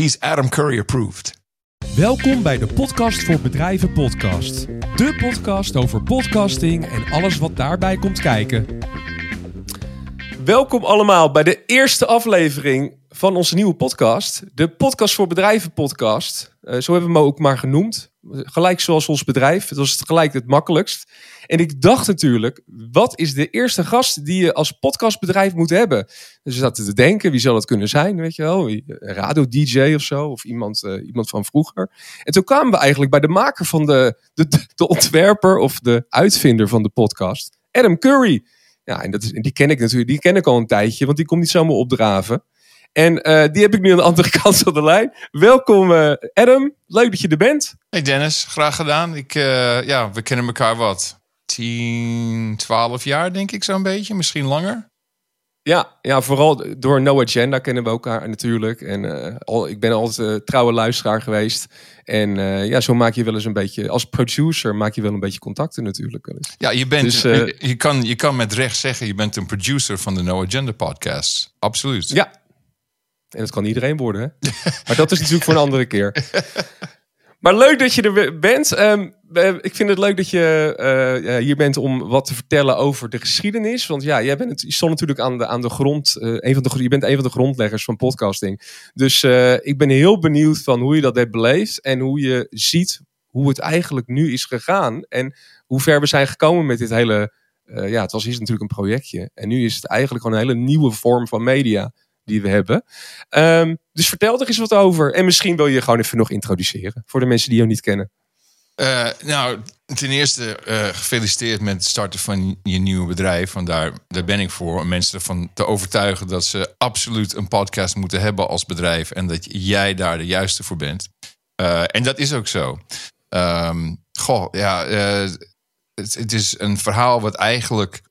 He's Adam Curry approved. Welkom bij de Podcast voor Bedrijven podcast. De podcast over podcasting en alles wat daarbij komt kijken. Welkom allemaal bij de eerste aflevering van onze nieuwe podcast. De Podcast voor Bedrijven podcast. Eh, zo hebben we hem ook maar genoemd. Gelijk zoals ons bedrijf. Het was het gelijk het makkelijkst. En ik dacht natuurlijk, wat is de eerste gast die je als podcastbedrijf moet hebben? Dus we zaten te denken, wie zal het kunnen zijn? Weet je wel, een radio-dj of zo, of iemand, eh, iemand van vroeger. En toen kwamen we eigenlijk bij de maker van de, de, de ontwerper of de uitvinder van de podcast, Adam Curry. Ja, en dat is, en die ken ik natuurlijk, die ken ik al een tijdje, want die komt niet zomaar opdraven. En eh, die heb ik nu aan de andere kant van de lijn. Welkom eh, Adam, leuk dat je er bent. Hey Dennis, graag gedaan. Ik, eh, ja, we kennen elkaar wat? 10, 12 jaar denk ik zo'n beetje, misschien langer. Ja, ja, vooral door No Agenda kennen we elkaar natuurlijk. En al, ik ben altijd uh, trouwe luisteraar geweest. En uh, ja, zo maak je wel eens een beetje, als producer maak je wel een beetje contacten natuurlijk. Ja, je, bent, dus, je, je, kan, je kan met recht zeggen, je bent een producer van de No Agenda podcast. Absoluut. Ja, en dat kan iedereen worden, hè? maar dat is natuurlijk voor een andere keer. Maar leuk dat je er bent. Um, ik vind het leuk dat je uh, hier bent om wat te vertellen over de geschiedenis. Want ja, jij bent, je stond natuurlijk aan de, aan de grond. Een van de, je bent een van de grondleggers van podcasting. Dus ik ben heel benieuwd van hoe je dat hebt beleefd. En hoe je ziet hoe het eigenlijk nu is gegaan. En hoe ver we zijn gekomen met dit hele... ja, het was eerst natuurlijk een projectje. En nu is het eigenlijk gewoon een hele nieuwe vorm van media die we hebben. Um, dus vertel er eens wat over. En misschien wil je gewoon even nog introduceren voor de mensen die jou niet kennen. Uh, nou, ten eerste uh, gefeliciteerd met het starten van je nieuwe bedrijf. Want daar, daar ben ik voor om mensen ervan te overtuigen dat ze absoluut een podcast moeten hebben als bedrijf. En dat jij daar de juiste voor bent. Uh, en dat is ook zo. Um, goh, ja, het, het, is een verhaal wat eigenlijk,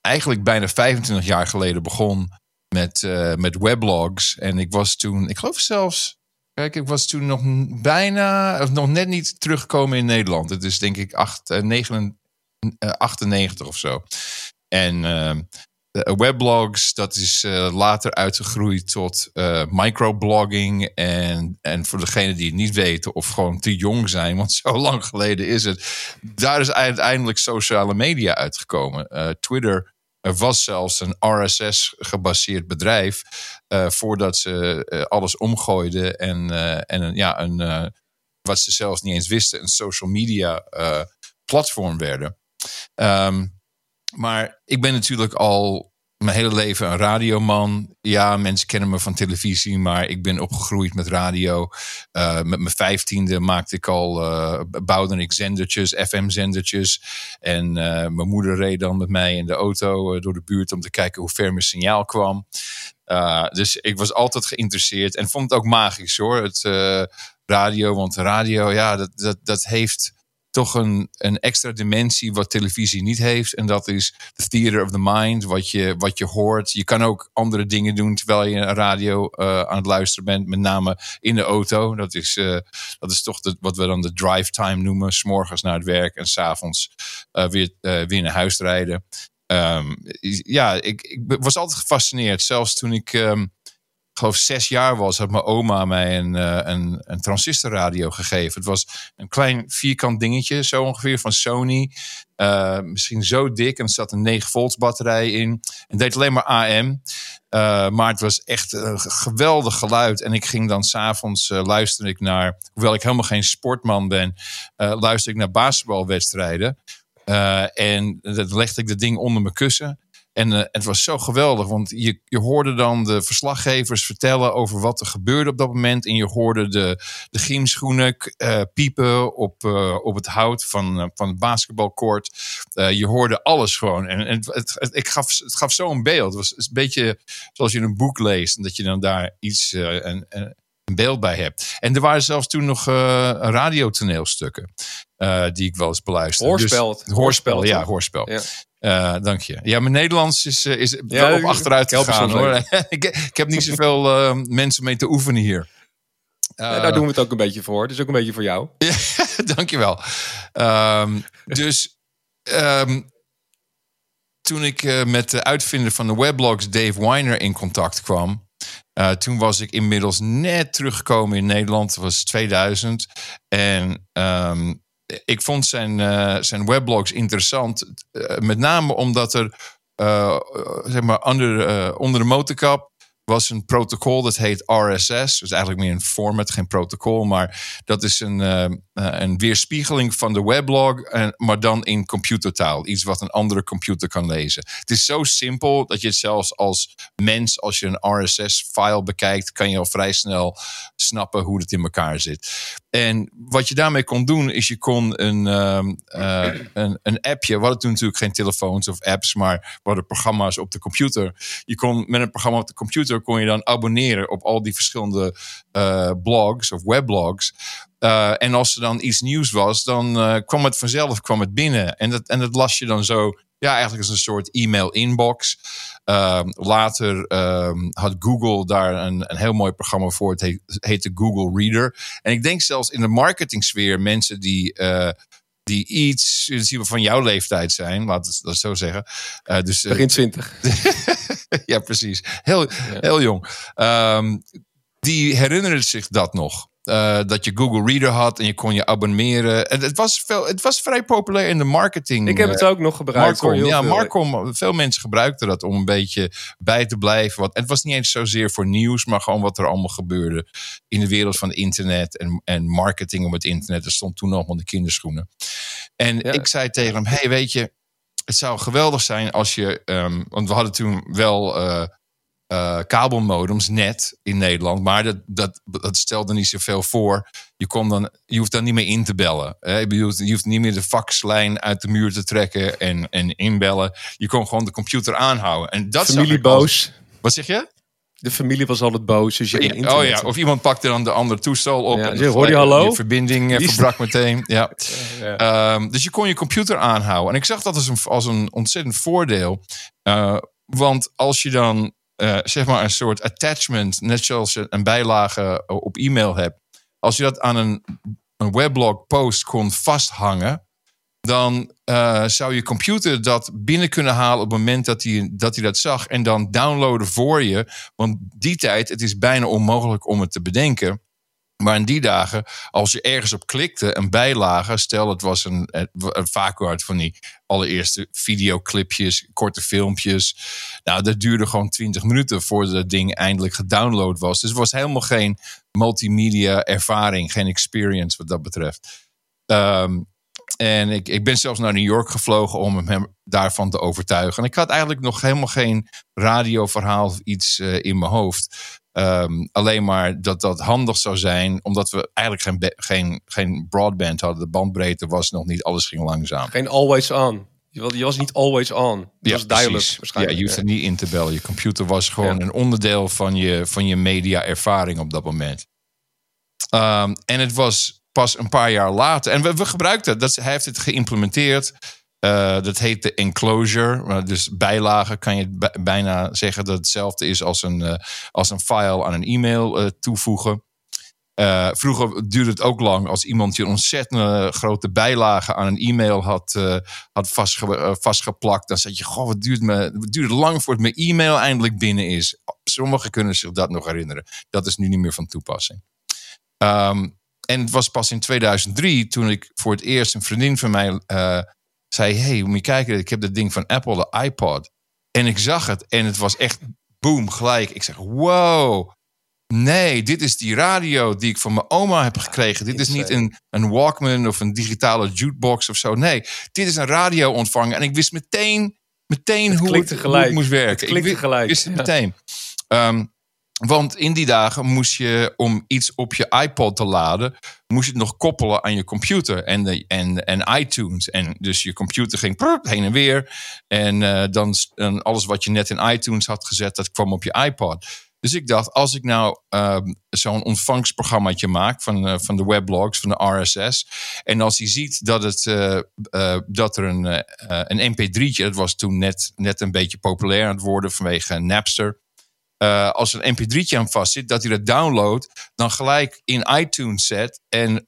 eigenlijk bijna 25 jaar geleden begon met, uh, met weblogs. En ik was toen, ik geloof zelfs, kijk, ik was toen nog bijna, of nog net niet teruggekomen in Nederland. Het is denk ik 8, uh, 9, uh, 98 of zo. En uh, weblogs, dat is uh, later uitgegroeid tot microblogging. En, en voor degenen die het niet weten of gewoon te jong zijn, want zo lang geleden is het. Daar is uiteindelijk sociale media uitgekomen. Twitter er was zelfs een RSS-gebaseerd bedrijf uh, voordat ze uh, alles omgooiden en, uh, en ja, een, wat ze zelfs niet eens wisten, een social media platform werden. Um, maar ik ben natuurlijk al mijn hele leven een radioman. Ja, mensen kennen me van televisie, maar ik ben opgegroeid met radio. Uh, met mijn vijftiende maakte ik al, uh, bouwde ik zendertjes, FM-zendertjes. En uh, mijn moeder reed dan met mij in de auto door de buurt om te kijken hoe ver mijn signaal kwam. dus ik was altijd geïnteresseerd en vond het ook magisch hoor, het radio. Want radio, ja, dat, dat, dat heeft toch een, een extra dimensie wat televisie niet heeft. En dat is the theater of the mind, wat je, wat je hoort. Je kan ook andere dingen doen terwijl je een radio uh, aan het luisteren bent, met name in de auto. Dat is, uh, dat is toch de, wat we dan de drive time noemen. S'morgens naar het werk en s'avonds uh, weer, weer naar huis rijden. Um, ja, ik, ik was altijd gefascineerd. Zelfs toen ik um, ik geloof zes jaar was, had mijn oma mij een, uh, een, een transistorradio gegeven. Het was een klein vierkant dingetje, zo ongeveer van Sony. Uh, misschien zo dik en er zat een 9 volts batterij in. En deed alleen maar AM. Uh, maar het was echt een geweldig geluid. En ik ging dan s'avonds uh, luisteren ik naar, hoewel ik helemaal geen sportman ben, luister ik naar basketbalwedstrijden. en dan legde ik dat ding onder mijn kussen. En uh, het was zo geweldig, want je, je hoorde dan de verslaggevers vertellen over wat er gebeurde op dat moment. En je hoorde de, de gymschoenen uh, piepen op, uh, op het hout van, van het basketbalcourt. je hoorde alles gewoon. En, en het, het, ik gaf, het gaf zo een beeld. Het was een beetje zoals je een boek leest en dat je dan daar iets, een, een beeld bij hebt. En er waren zelfs toen nog radiotoneelstukken. die ik wel eens beluisterde. Hoorspel. Dus, hoorspel, ja, hoorspel. Ja. Uh, dank je. Ja, mijn Nederlands is, uh, is ja, wel op achteruit gegaan hoor. ik, ik heb niet zoveel uh, mensen mee te oefenen hier. Ja, daar doen we het ook een beetje voor. Het is ook een beetje voor jou. Dankjewel. Um, dus um, toen ik met de uitvinder van de weblogs Dave Weiner in contact kwam, toen was ik inmiddels net teruggekomen in Nederland. Dat was 2000. En um, ik vond zijn, uh, zijn weblogs interessant. Uh, met name omdat er, zeg maar, onder, onder de motorkap was een protocol dat heet RSS. Dus eigenlijk meer een format, geen protocol. Maar dat is een, uh, een weerspiegeling van de weblog, maar dan in computertaal. Iets wat een andere computer kan lezen. Het is zo simpel dat je het zelfs als mens, als je een RSS-file bekijkt, kan je al vrij snel snappen hoe het in elkaar zit. En wat je daarmee kon doen, is je kon een, uh, een, een appje. We hadden toen natuurlijk geen telefoons of apps, maar we hadden programma's op de computer. Je kon met een programma op de computer kon je dan abonneren op al die verschillende uh, blogs of weblogs. Uh, en als er dan iets nieuws was, dan uh, kwam het vanzelf kwam het binnen. En dat, en dat las je dan zo, ja, eigenlijk als een soort e-mail inbox. Uh, later um, had Google daar een, een heel mooi programma voor. Het heet, heette Google Reader. En ik denk zelfs in de marketingsfeer mensen die die iets van jouw leeftijd zijn, laat het dat zo zeggen. Uh, dus, Begin twintig. ja, precies. Heel, heel jong. Um, die herinneren zich dat nog. Uh, dat je Google Reader had en je kon je abonneren. En het, was veel, het was vrij populair in de marketing. Ik heb het ook nog gebruikt. Marcom, ja, veel. Marcom, veel mensen gebruikten dat om een beetje bij te blijven. Wat, het was niet eens zozeer voor nieuws, maar gewoon wat er allemaal gebeurde in de wereld van internet en, en marketing op het internet. Er stond toen allemaal de kinderschoenen. En ja. ik zei tegen hem: Hey, weet je, het zou geweldig zijn als je. Um, want we hadden toen wel. Uh, uh, kabelmodems net in Nederland. Maar dat, dat, dat stelde niet zoveel voor. Je, kon dan, je hoeft dan niet meer in te bellen. Hè? Je, hoeft, je hoeft niet meer de faxlijn uit de muur te trekken en, en inbellen. Je kon gewoon de computer aanhouden. En dat Familie boos. Wat zeg je? De familie was altijd boos. Dus je ja, oh ja, of iemand pakte dan de andere toestel op. Ja, en hoor je hallo? Je verbinding Die verbrak meteen. Ja. ja. Um, dus je kon je computer aanhouden. En ik zag dat als een, als een ontzettend voordeel. Uh, want als je dan uh, zeg maar een soort attachment, net zoals je een bijlage op e-mail hebt. Als je dat aan een, een weblog post kon vasthangen, dan uh, zou je computer dat binnen kunnen halen op het moment dat hij, dat hij dat zag en dan downloaden voor je. Want die tijd, het is bijna onmogelijk om het te bedenken. Maar in die dagen, als je ergens op klikte, een bijlage, stel het was een, een vacuüm van die allereerste videoclipjes, korte filmpjes. Nou, dat duurde gewoon 20 minuten voordat het ding eindelijk gedownload was. Dus het was helemaal geen multimedia ervaring, geen experience wat dat betreft. Um, en ik, ik ben zelfs naar New York gevlogen om hem daarvan te overtuigen. En ik had eigenlijk nog helemaal geen radioverhaal of iets uh, in mijn hoofd. Um, alleen maar dat dat handig zou zijn, omdat we eigenlijk geen, geen, geen broadband hadden. De bandbreedte was nog niet, alles ging langzaam. Geen always on. Je was niet always on. Je ja, was duidelijk waarschijnlijk. Ja, je hoeft er niet in te bellen. Je computer was gewoon ja. een onderdeel van je, van je media-ervaring op dat moment. Um, en het was pas een paar jaar later. En we, we gebruikten dat. Hij heeft het geïmplementeerd. Uh, dat heet de enclosure. Dus bijlagen kan je bijna zeggen dat hetzelfde is als een, uh, als een file aan een e-mail uh, toevoegen. vroeger duurde het ook lang als iemand je ontzettend grote bijlagen aan een e-mail had, had vastge vastgeplakt. Dan zeg je: Goh, wat duurt, me, wat duurt lang voordat mijn e-mail eindelijk binnen is. Sommigen kunnen zich dat nog herinneren. Dat is nu niet meer van toepassing. Um, en het was pas in 2003 toen ik voor het eerst een vriendin van mij zei: Hey, moet je kijken, ik heb dat ding van Apple, de iPod. En ik zag het en het was echt boom, gelijk. Ik zeg: Wow, nee, dit is die radio die ik van mijn oma heb gekregen. Dit is niet een, een Walkman of een digitale jukebox of zo. Nee, dit is een radio ontvangen. En ik wist meteen, meteen hoe het, hoe, het, moest werken. Het ik gelijk. wist het meteen. Um, want in die dagen moest je, om iets op je iPod te laden, moest je het nog koppelen aan je computer en, de, en, en iTunes. En dus je computer ging heen en weer. En uh, dan en alles wat je net in iTunes had gezet, dat kwam op je iPod. Dus ik dacht, als ik nou uh, zo'n ontvangstprogrammaatje maak van, uh, van de weblogs, van de RSS. En als hij ziet dat, het, uh, dat er een, een MP3'tje, dat was toen net, net een beetje populair aan het worden vanwege Napster uh, als een mp3'tje aan vast zit, dat hij dat downloadt, dan gelijk in iTunes zet en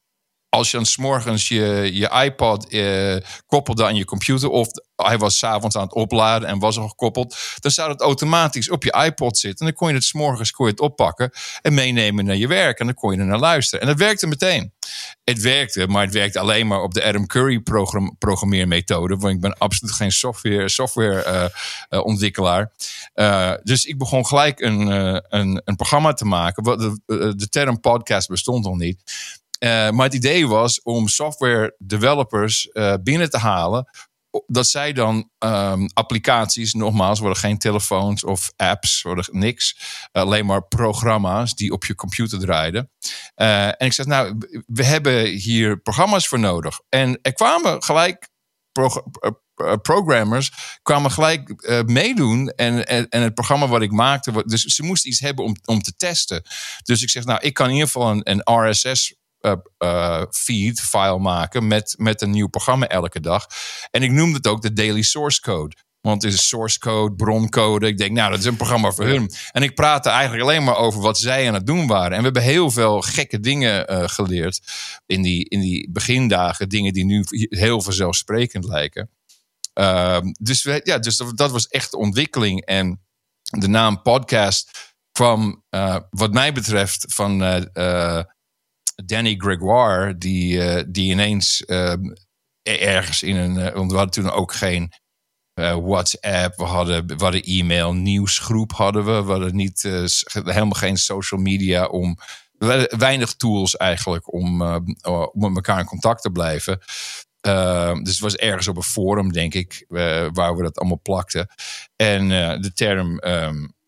als je dan s'morgens je, je iPod eh, koppelde aan je computer... of hij was s'avonds aan het opladen en was al gekoppeld... dan zou het automatisch op je iPod zitten. En dan kon je het s'morgens het oppakken en meenemen naar je werk. En dan kon je er naar luisteren. En dat werkte meteen. Het werkte, maar het werkte alleen maar op de Adam Curry program, programmeermethode. Want ik ben absoluut geen software, software eh, eh, dus ik begon gelijk een, een, een programma te maken. De, de term podcast bestond nog niet. Uh, maar het idee was om software developers uh, binnen te halen. Dat zij dan um, applicaties, nogmaals, worden geen telefoons of apps, worden niks. Alleen maar programma's die op je computer draaiden. En ik zeg, nou, we hebben hier programma's voor nodig. En er kwamen gelijk programmers kwamen gelijk meedoen. En, en, en, het programma wat ik maakte, dus ze moesten iets hebben om, om te testen. Dus ik zeg, nou, ik kan in ieder geval een, een RSS uh, feed file maken met, met een nieuw programma elke dag. En ik noemde het ook de Daily Source Code. Want het is source code, broncode. Ik denk, nou, dat is een programma voor hun. En ik praatte eigenlijk alleen maar over wat zij aan het doen waren. En we hebben heel veel gekke dingen uh, geleerd in die, in die begindagen. Dingen die nu heel vanzelfsprekend lijken. Uh, dus we, ja, dus dat, dat, was echt ontwikkeling. En de naam podcast kwam, uh, wat mij betreft, van Danny Gregoire, die, uh, die ineens uh, ergens in een. Uh, want we hadden toen ook geen WhatsApp, we hadden, we hadden e-mail, nieuwsgroep hadden we. We hadden niet, helemaal geen social media om. Weinig tools eigenlijk om, om met elkaar in contact te blijven. dus het was ergens op een forum, denk ik, waar we dat allemaal plakten. En de term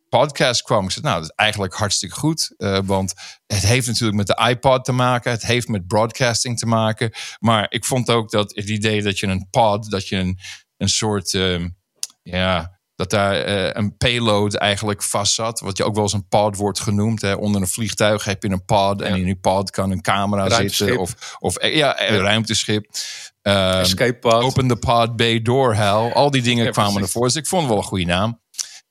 podcast kwam. Ik zei, nou, dat is eigenlijk hartstikke goed. Uh, want het heeft natuurlijk met de iPod te maken. Het heeft met broadcasting te maken. Maar ik vond ook dat het idee dat je een pod, dat je een, een soort, uh, ja, dat daar uh, een payload eigenlijk vast zat. Wat je ook wel eens een pod wordt genoemd. Hè. Onder een vliegtuig heb je een pod. En in die pod kan een camera zitten. Of, of ja, een ruimteschip. Um, Escape pod. Open the pod bay door, hell. Al die dingen ja, kwamen ervoor. Dus ik vond het wel een goede naam.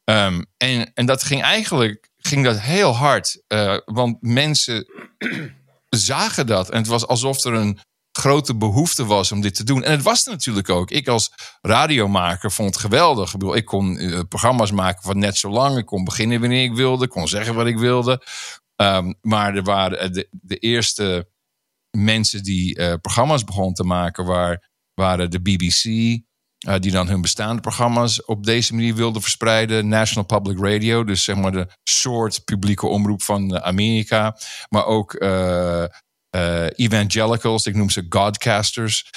Um, en, en dat ging eigenlijk ging dat heel hard. Uh, want mensen zagen dat. En het was alsof er een grote behoefte was om dit te doen. En het was er natuurlijk ook. Ik als radiomaker vond het geweldig. Ik, bedoel, ik kon uh, programma's maken van net zo lang. Ik kon beginnen wanneer ik wilde. Kon zeggen wat ik wilde. Um, maar er waren de, de eerste mensen die programma's begonnen te maken... Waar, waren de BBC, uh, die dan hun bestaande programma's op deze manier wilden verspreiden. National Public Radio, dus zeg maar de soort publieke omroep van Amerika. Maar ook uh, uh, evangelicals, ik noem ze godcasters.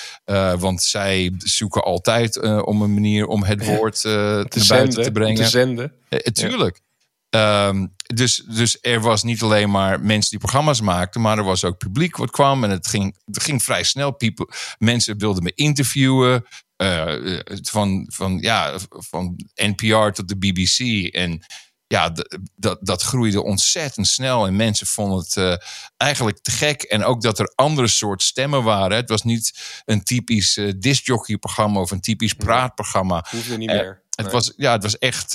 want zij zoeken altijd om een manier om het woord te naar zenden, buiten te brengen. Te zenden. tuurlijk. Um, dus, dus er was niet alleen maar mensen die programma's maakten, maar er was ook publiek wat kwam. En het ging, het ging vrij snel. People, mensen wilden me interviewen. Uh, van, van, ja, van NPR tot de BBC. En ja, dat, dat groeide ontzettend snel. En mensen vonden het uh, eigenlijk te gek. En ook dat er andere soort stemmen waren. Het was niet een typisch uh, discjockey-programma of een typisch praatprogramma. Hoefde niet meer. Het, was, ja, het was echt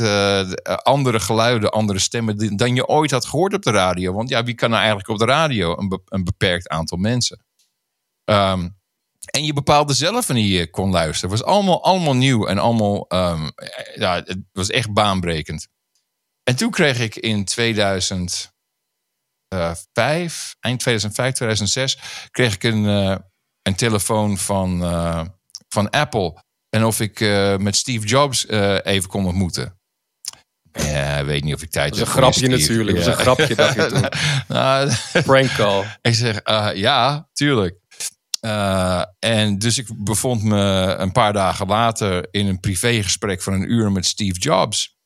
andere geluiden, andere stemmen dan je ooit had gehoord op de radio. Want ja, wie kan nou eigenlijk op de radio? Een, be een beperkt aantal mensen. Um, en je bepaalde zelf wanneer je kon luisteren. Het was allemaal, allemaal nieuw en allemaal, um, ja, het was echt baanbrekend. En toen kreeg ik in 2005, eind 2005, 2006, kreeg ik een, uh, een telefoon van, uh, van Apple. En of ik uh, met Steve Jobs even kon ontmoeten. Ja, ik weet niet of ik tijd heb. Dat is een grapje natuurlijk. Ja. Dat is een grapje dat je toen. nou, Prank call. Ik zeg, ja, tuurlijk. Uh, en dus ik bevond me een paar dagen later in een privégesprek van een uur met Steve Jobs.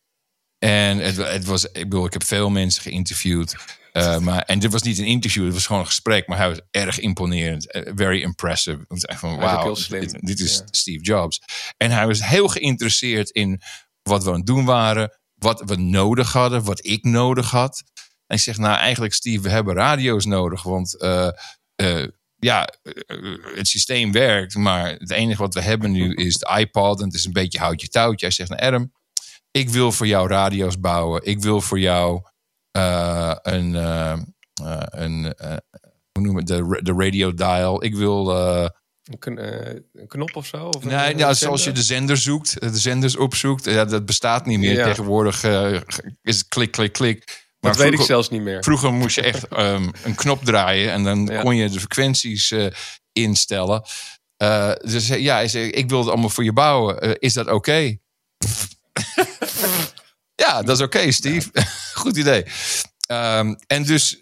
En het, het was, ik bedoel, ik heb veel mensen geïnterviewd. Uh, maar, en dit was niet een interview, het was gewoon een gesprek. Maar hij was erg imponerend. Uh, very impressive. Het was echt van, wauw, dit, dit, is ja. Steve Jobs. En hij was heel geïnteresseerd in wat we aan het doen waren. Wat we nodig hadden, wat ik nodig had. En ik zeg, nou eigenlijk Steve, we hebben radio's nodig. Want ja, het systeem werkt, maar het enige wat we hebben nu is de iPod en het is een beetje houtje touwtje. Hij zegt, nou Adam, ik wil voor jou radio's bouwen. Ik wil voor jou uh, een, uh, een hoe noem het, de, de radio dial. Ik wil. eh, Een, eh, een knop of zo? Of nee, zender? zoals je de zender zoekt, de zenders opzoekt. Ja, dat bestaat niet meer. Ja. Tegenwoordig eh, is het klik, klik, klik. Maar Dat weet ik zelfs niet meer. Vroeger moest je echt ehm, een knop draaien en dan Ja. kon je de frequenties eh, instellen. Eh, dus eh, ja, hij zei, ik wil het allemaal voor je bouwen. Is dat oké? ja, dat is oké, Steve. Goed idee. Ehm, en dus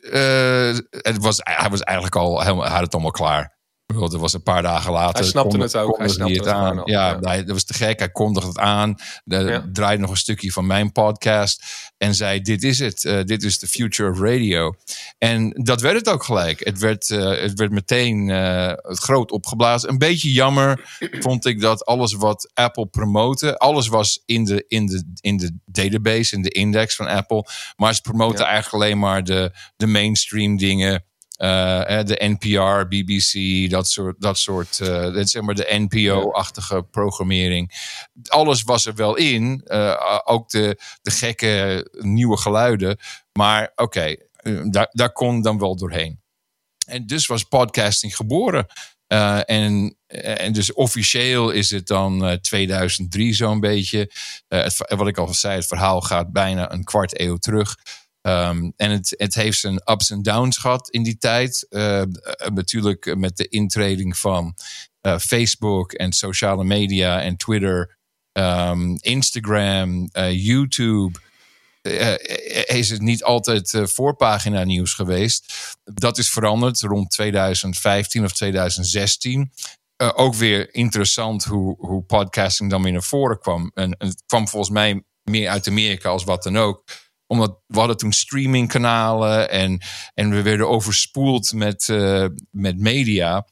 het was, hij was eigenlijk al helemaal, had het allemaal klaar. Want Het was een paar dagen later. Hij snapte het ook, hij snapte het aan. al, Ja, ja. hij- dat was te gek. Hij kondigde het aan. De, Ja. Draaide nog een stukje van mijn podcast. En zei: Dit is het. Eh, dit is the future of radio. En dat werd het ook gelijk. Het werd, eh, het werd meteen eh, groot opgeblazen. Een beetje jammer vond ik dat alles wat Apple promoten, alles was in de, in de, in de database, in de index van Apple. Maar ze promoten Ja. eigenlijk alleen maar de, de mainstream dingen. Eh, de NPR, BBC, dat soort, dat soort is zeg maar de NPO-achtige programmering. Alles was er wel in, eh, ook de, de gekke nieuwe geluiden. Maar oké, daar, daar kon dan wel doorheen. En dus was podcasting geboren. En, en dus officieel is het dan eh, 2003 zo'n beetje. Wat ik al zei, het verhaal gaat bijna een kwart eeuw terug. Ehm, en het, het heeft zijn ups en downs gehad in die tijd. Eh, eh, natuurlijk met de intreding van eh, Facebook en sociale media en Twitter, ehm, Instagram, eh, YouTube. is het niet altijd voorpagina nieuws geweest. Dat is veranderd rond 2015 of 2016. Eh, ook weer interessant hoe, hoe podcasting dan weer naar voren kwam. En, en het kwam volgens mij meer uit Amerika als wat dan ook omdat we hadden toen streamingkanalen en, en we werden overspoeld met, eh, met media.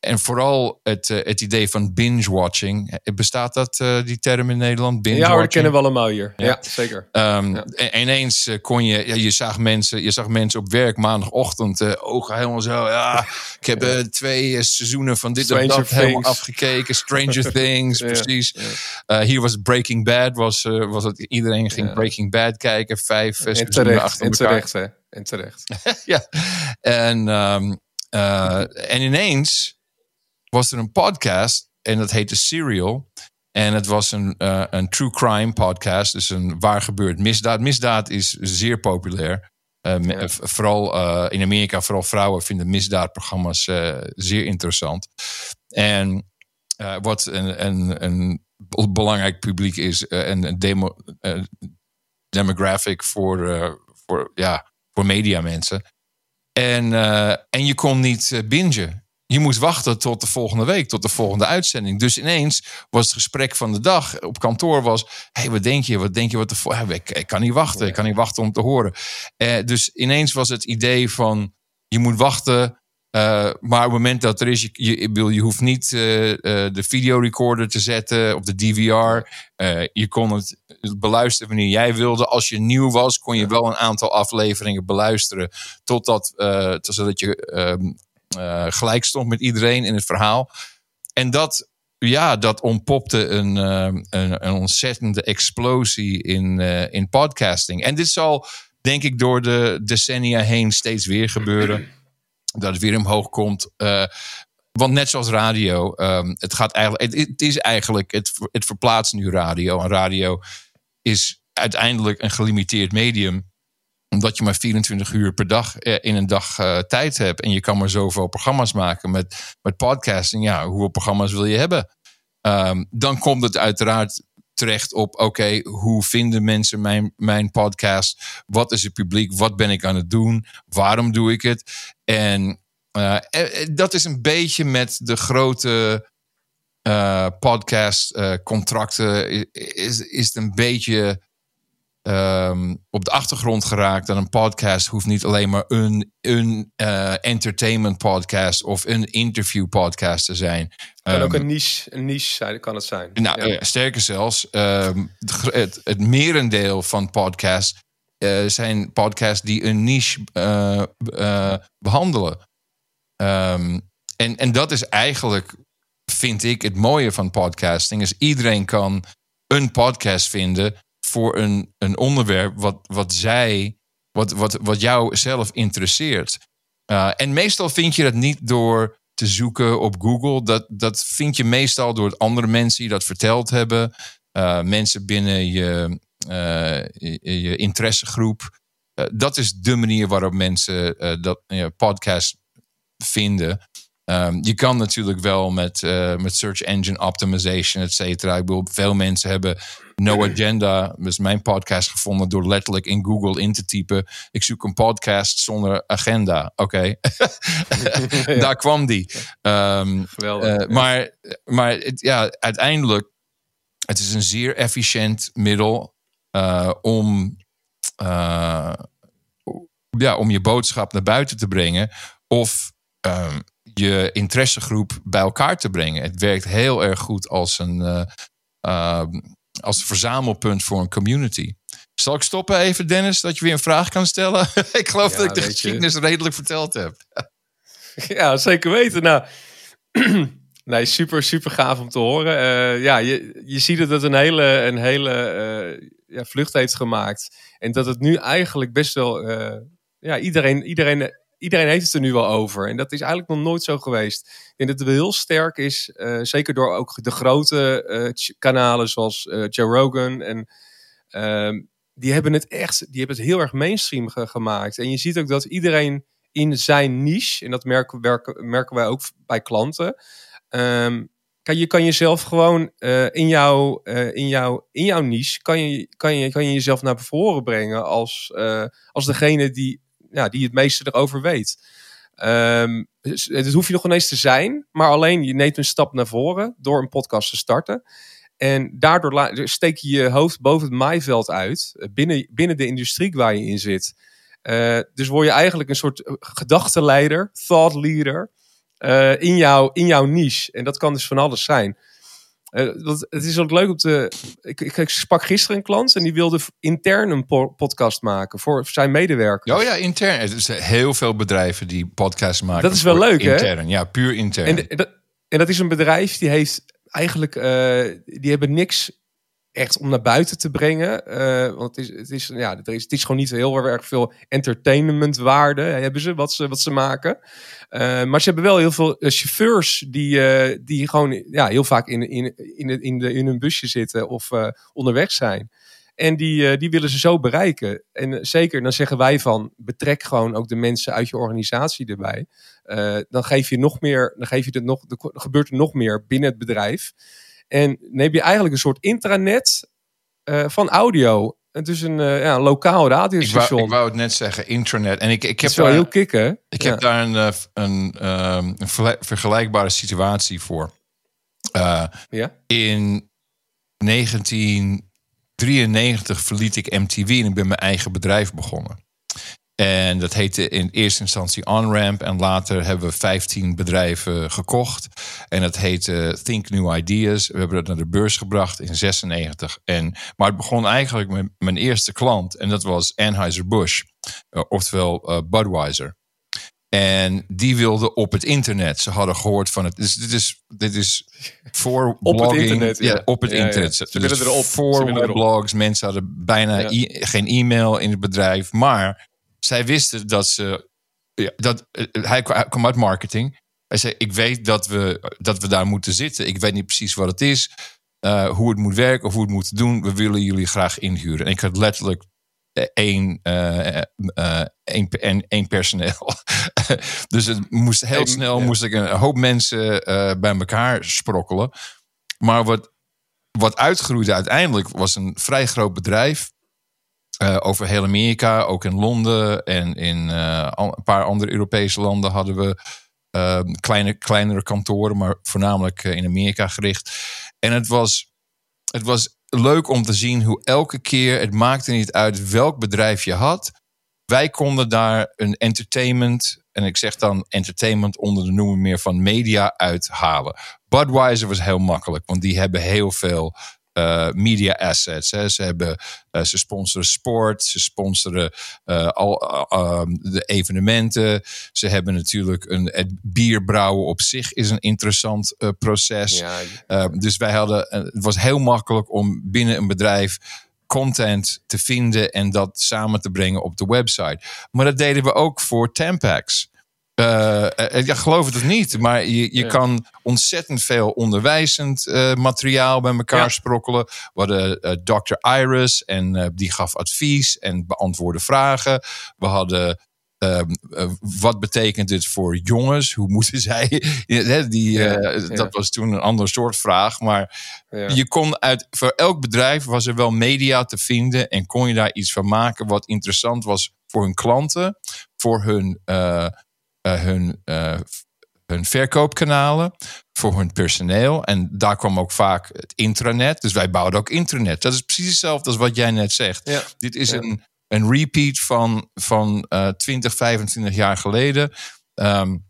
En vooral het, eh, het idee van binge-watching. Eh, Bestaat dat, eh, die term in Nederland? Ja hoor, dat kennen we allemaal hier. Ja, Ja. zeker. Ehm, Ja. en ineens kon je, ja, je zag mensen, je zag mensen op werk maandagochtend, eh, ogen helemaal zo. Ja, ik heb twee seizoenen van dit en Stranger dat helemaal afgekeken. Stranger Things, Ja, precies. ja. Hier was Breaking Bad, was, was het, iedereen ging Ja. Breaking Bad kijken, vijf En seizoenen terecht, achter en elkaar. terecht, hè. En terecht. ja. En, ehm, eh, en ineens was er een podcast en dat heette Serial. En het was een, eh, een true crime podcast, dus een waar gebeurd misdaad. Misdaad is zeer populair. Eh, Ja. Vooral eh, in Amerika, vooral vrouwen vinden misdaadprogramma's zeer interessant. En wat een, een, een be- belangrijk publiek is, en een demo, demographic voor, voor, ja, voor mediamensen. En, en je kon niet bingen. Je moest wachten tot de volgende week, tot de volgende uitzending. Dus ineens was het gesprek van de dag op kantoor was... hey, wat denk je? Wat denk je? Wat de ik, ik kan niet wachten. Ik kan niet wachten om te horen. Eh, dus ineens was het idee van... je moet wachten... eh, maar op het moment dat er is, je, je, je hoeft niet eh, de videorecorder te zetten of de DVR. Je kon het beluisteren wanneer jij wilde. Als je nieuw was, kon je wel een aantal afleveringen beluisteren. Totdat, tot- zodat je eh, gelijk stond met iedereen in het verhaal. En dat, ja, dat ontpopte een, ehm, een, een ontzettende explosie in, eh, in podcasting. En dit zal, denk ik, door de decennia heen steeds weer gebeuren. Dat het weer omhoog komt. Eh, want net zoals radio, ehm, het, gaat eigenlijk, het, het is eigenlijk, het, het verplaatst nu radio. En radio is uiteindelijk een gelimiteerd medium omdat je maar 24 uur per dag eh, in een dag eh, tijd hebt. En je kan maar zoveel programma's maken met, met podcasting. Ja, hoeveel programma's wil je hebben? Ehm, dan komt het uiteraard terecht op: oké, hoe vinden mensen mijn, mijn podcast? Wat is het publiek? Wat ben ik aan het doen? Waarom doe ik het? En eh, dat is een beetje met de grote podcast contracten. Is, is het een beetje ehm, op de achtergrond geraakt. Dat een podcast hoeft niet alleen maar een, een eh, entertainment podcast of een interview podcast te zijn. kan ook Ehm, een niche, een niche zijn, kan het zijn. nou, Ja. eh, sterker zelfs, ehm, het het, merendeel van podcasts eh, zijn podcasts die een niche eh, eh, behandelen. En, en dat is eigenlijk, vind ik, het mooie van podcasting. Is iedereen kan een podcast vinden voor een, een onderwerp wat, wat zij, wat, wat, wat jou zelf interesseert. Uh, en meestal vind je dat niet door te zoeken op Google. Dat, dat vind je meestal door andere mensen die dat verteld hebben. Uh, mensen binnen je, je, je, interessegroep. dat is de manier waarop mensen dat podcast vinden. Um, je kan natuurlijk wel met, uh, met search engine optimization, et cetera. Ik bedoel, veel mensen hebben No Agenda, dus mijn podcast gevonden door letterlijk in Google in te typen. Ik zoek een podcast zonder agenda. Oké, okay. daar kwam die. Um, uh, maar maar het, ja, uiteindelijk, het is een zeer efficiënt middel uh, om, ja, om je boodschap naar buiten te brengen. Of um, je interessegroep bij elkaar te brengen. Het werkt heel erg goed als een, uh, uh, als een verzamelpunt voor een community. Zal ik stoppen even, Dennis, dat je weer een vraag kan stellen? ik geloof dat ik de geschiedenis je. redelijk verteld heb. ja, zeker weten. Nou, nee, super, super gaaf om te horen. Uh, ja, je, je ziet dat het een hele, een hele ja, vlucht heeft gemaakt. En dat het nu eigenlijk best wel... ja, iedereen, iedereen iedereen heeft het er nu wel over. En dat is eigenlijk nog nooit zo geweest. Ik denk dat het wel heel sterk is, uh, zeker door ook de grote uh, kanalen zoals uh, Joe Rogan. En ehm, die hebben het echt, die hebben het heel erg mainstream ge gemaakt. En je ziet ook dat iedereen in zijn niche, en dat merken, merken, merken wij ook bij klanten. Um, kan, je kan jezelf gewoon in, jouw, in, jouw, in jouw niche, kan je, kan, je, kan je jezelf naar voren brengen als, als degene die ja, die het meeste erover weet. Um, dat hoef je nog ineens te zijn, maar alleen je neemt een stap naar voren door een podcast te starten. En daardoor steek je je hoofd boven het maaiveld uit, eh, binnen, binnen de industrie waar je in zit. Uh, dus word je eigenlijk een soort eh, gedachtenleider, thought leader, in, jouw, in jouw niche. En dat kan dus van alles zijn. Uh, het is ook leuk om te. Ik, ik, sprak gisteren een klant en die wilde intern een podcast maken voor zijn medewerkers. Oh ja, intern. Er zijn heel veel bedrijven die podcasts maken. Dat is wel leuk, intern. hè? Intern, ja, puur intern. En, dat, en dat is een bedrijf die heeft eigenlijk. Uh, die hebben niks echt om naar buiten te brengen. Uh, want het is, het, is, ja, er is, het is gewoon niet heel erg veel entertainmentwaarde hebben ze wat ze, wat ze maken. Uh, maar ze hebben wel heel veel uh, chauffeurs die, die gewoon ja, heel vaak in, in, in, in, de, in een busje zitten of onderweg zijn. En die, die willen ze zo bereiken. En zeker, dan zeggen wij van betrek gewoon ook de mensen uit je organisatie erbij. dan geef je nog meer, dan geef je het nog, er gebeurt er nog meer binnen het bedrijf. En dan heb je eigenlijk een soort intranet uh, van audio. Het is een uh, ja, lokaal radiostation. Ik wou, ik wou het net zeggen, intranet. En ik, ik heb wel daar, heel kicken. Ik ja. heb daar een, uh, een, een vergelijkbare situatie voor. ja? In 1993 verliet ik MTV en ik ben mijn eigen bedrijf begonnen. En dat heette in eerste instantie OnRamp. En later hebben we 15 bedrijven gekocht. En dat heette Think New Ideas. We hebben dat naar de beurs gebracht in 96. En, maar het begon eigenlijk met mijn eerste klant. En dat was Anheuser-Busch. Uh, oftewel uh, Budweiser. En die wilden op het internet. Ze hadden gehoord van het. Dus dit is, dit is voor op blogging. Het internet, ja. op het ja, internet. Ja. Ze willen erop. Voor blogs. Mensen hadden bijna geen e-mail in het bedrijf. Maar zij wisten dat ze. Ja, dat, eh, hij kwam uit marketing. Hij zei: Ik weet dat we, dat we daar moeten zitten. Ik weet niet precies wat het is, uh, hoe het moet werken of hoe het moet doen. We willen jullie graag inhuren. En ik had letterlijk één, uh, één, één, één personeel. dus het moest heel snel moest ik een hoop mensen bij elkaar sprokkelen. Maar wat, wat uitgroeide uiteindelijk was een vrij groot bedrijf. Uh, over heel Amerika, ook in Londen en in uh, een paar andere Europese landen hadden we uh, kleine, kleinere kantoren, maar voornamelijk in Amerika gericht. En het was, het was leuk om te zien hoe elke keer, het maakte niet uit welk bedrijf je had, wij konden daar een entertainment, en ik zeg dan entertainment onder de noemer meer van media uithalen. Budweiser was heel makkelijk, want die hebben heel veel uh, media assets. Hè. Ze, hebben, uh, ze sponsoren sport, ze sponsoren uh, al um, de evenementen. Ze hebben natuurlijk een het bierbrouwen op zich is een interessant proces. Ja, dus wij hadden, het was heel makkelijk om binnen een bedrijf content te vinden en dat samen te brengen op de website. Maar dat deden we ook voor Tampax. Uh, ja, geloof het of niet, maar je, je kan ontzettend veel onderwijzend uh, materiaal bij elkaar ja. sprokkelen. We hadden uh, Dr. Iris en die gaf advies en beantwoordde vragen. We hadden uh, wat betekent dit voor jongens? Hoe moeten zij? die. Dat was toen een ander soort vraag. Maar je kon uit, voor elk bedrijf was er wel media te vinden. En kon je daar iets van maken wat interessant was voor hun klanten, voor hun, hun, hun verkoopkanalen, voor hun personeel. En daar kwam ook vaak het intranet. Dus wij bouwden ook internet. Dat is precies hetzelfde als wat jij net zegt. Dit is een een repeat van, van uh, 20, 25 jaar geleden. Um,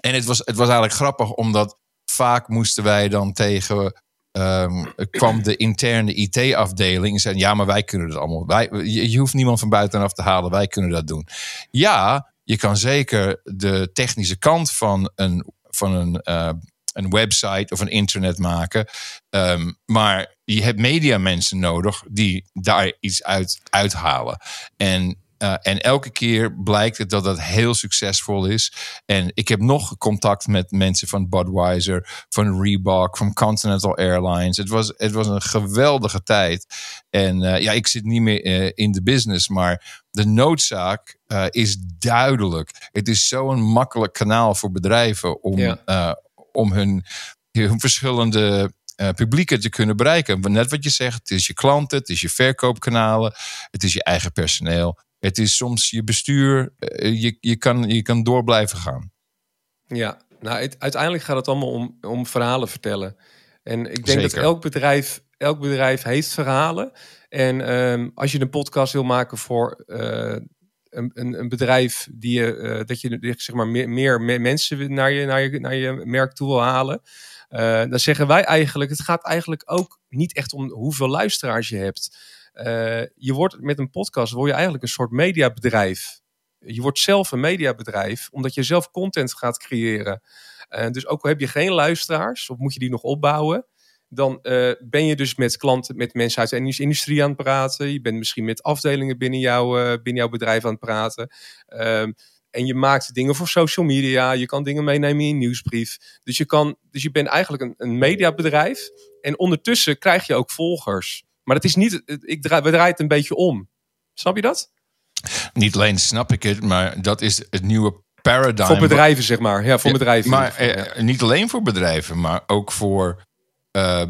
en het was, het was eigenlijk grappig, omdat vaak moesten wij dan tegen. Um, kwam de interne IT-afdeling en zei: Ja, maar wij kunnen het allemaal. Wij, je, je hoeft niemand van buitenaf te halen, wij kunnen dat doen. Ja, je kan zeker de technische kant van een, van een uh, een website of een internet maken. Um, maar je hebt mediamensen nodig die daar iets uit uithalen. En uh, en elke keer blijkt het dat dat heel succesvol is. En ik heb nog contact met mensen van Budweiser, van Reebok, van Continental Airlines. Het was, het was een geweldige tijd. En uh, ja, ik zit niet meer uh, in de business, maar de noodzaak is duidelijk. Het is zo'n makkelijk kanaal voor bedrijven om, ja om hun, hun verschillende uh, publieken te kunnen bereiken. Net wat je zegt, het is je klanten, het is je verkoopkanalen, het is je eigen personeel. Het is soms je bestuur. Uh, je, je, kan, je kan door blijven gaan. Ja, nou, het, uiteindelijk gaat het allemaal om, om verhalen vertellen. En ik denk Zeker. dat elk bedrijf, elk bedrijf heeft verhalen. En um, als je een podcast wil maken voor uh, een, een, een, bedrijf die je, uh, dat je zeg maar meer, meer, mensen naar je, naar, je, naar je merk toe wil halen. Uh, dan zeggen wij eigenlijk, het gaat eigenlijk ook niet echt om hoeveel luisteraars je hebt. Uh, je wordt met een podcast, word je eigenlijk een soort mediabedrijf. Je wordt zelf een mediabedrijf, omdat je zelf content gaat creëren. dus ook al heb je geen luisteraars, of moet je die nog opbouwen, dan uh, ben je dus met klanten, met mensen uit de industrie aan het praten. Je bent misschien met afdelingen binnen, jou, binnen jouw bedrijf aan het praten. Um, en je maakt dingen voor social media. Je kan dingen meenemen in je nieuwsbrief. Dus je, kan, dus je bent eigenlijk een, een mediabedrijf. En ondertussen krijg je ook volgers. Maar het is niet, ik draai, we draaien het een beetje om. Snap je dat? Niet alleen snap ik het, maar dat is het nieuwe paradigm. Voor bedrijven, zeg maar. Ja, voor bedrijven. Maar eh, niet alleen voor bedrijven, maar ook voor uh,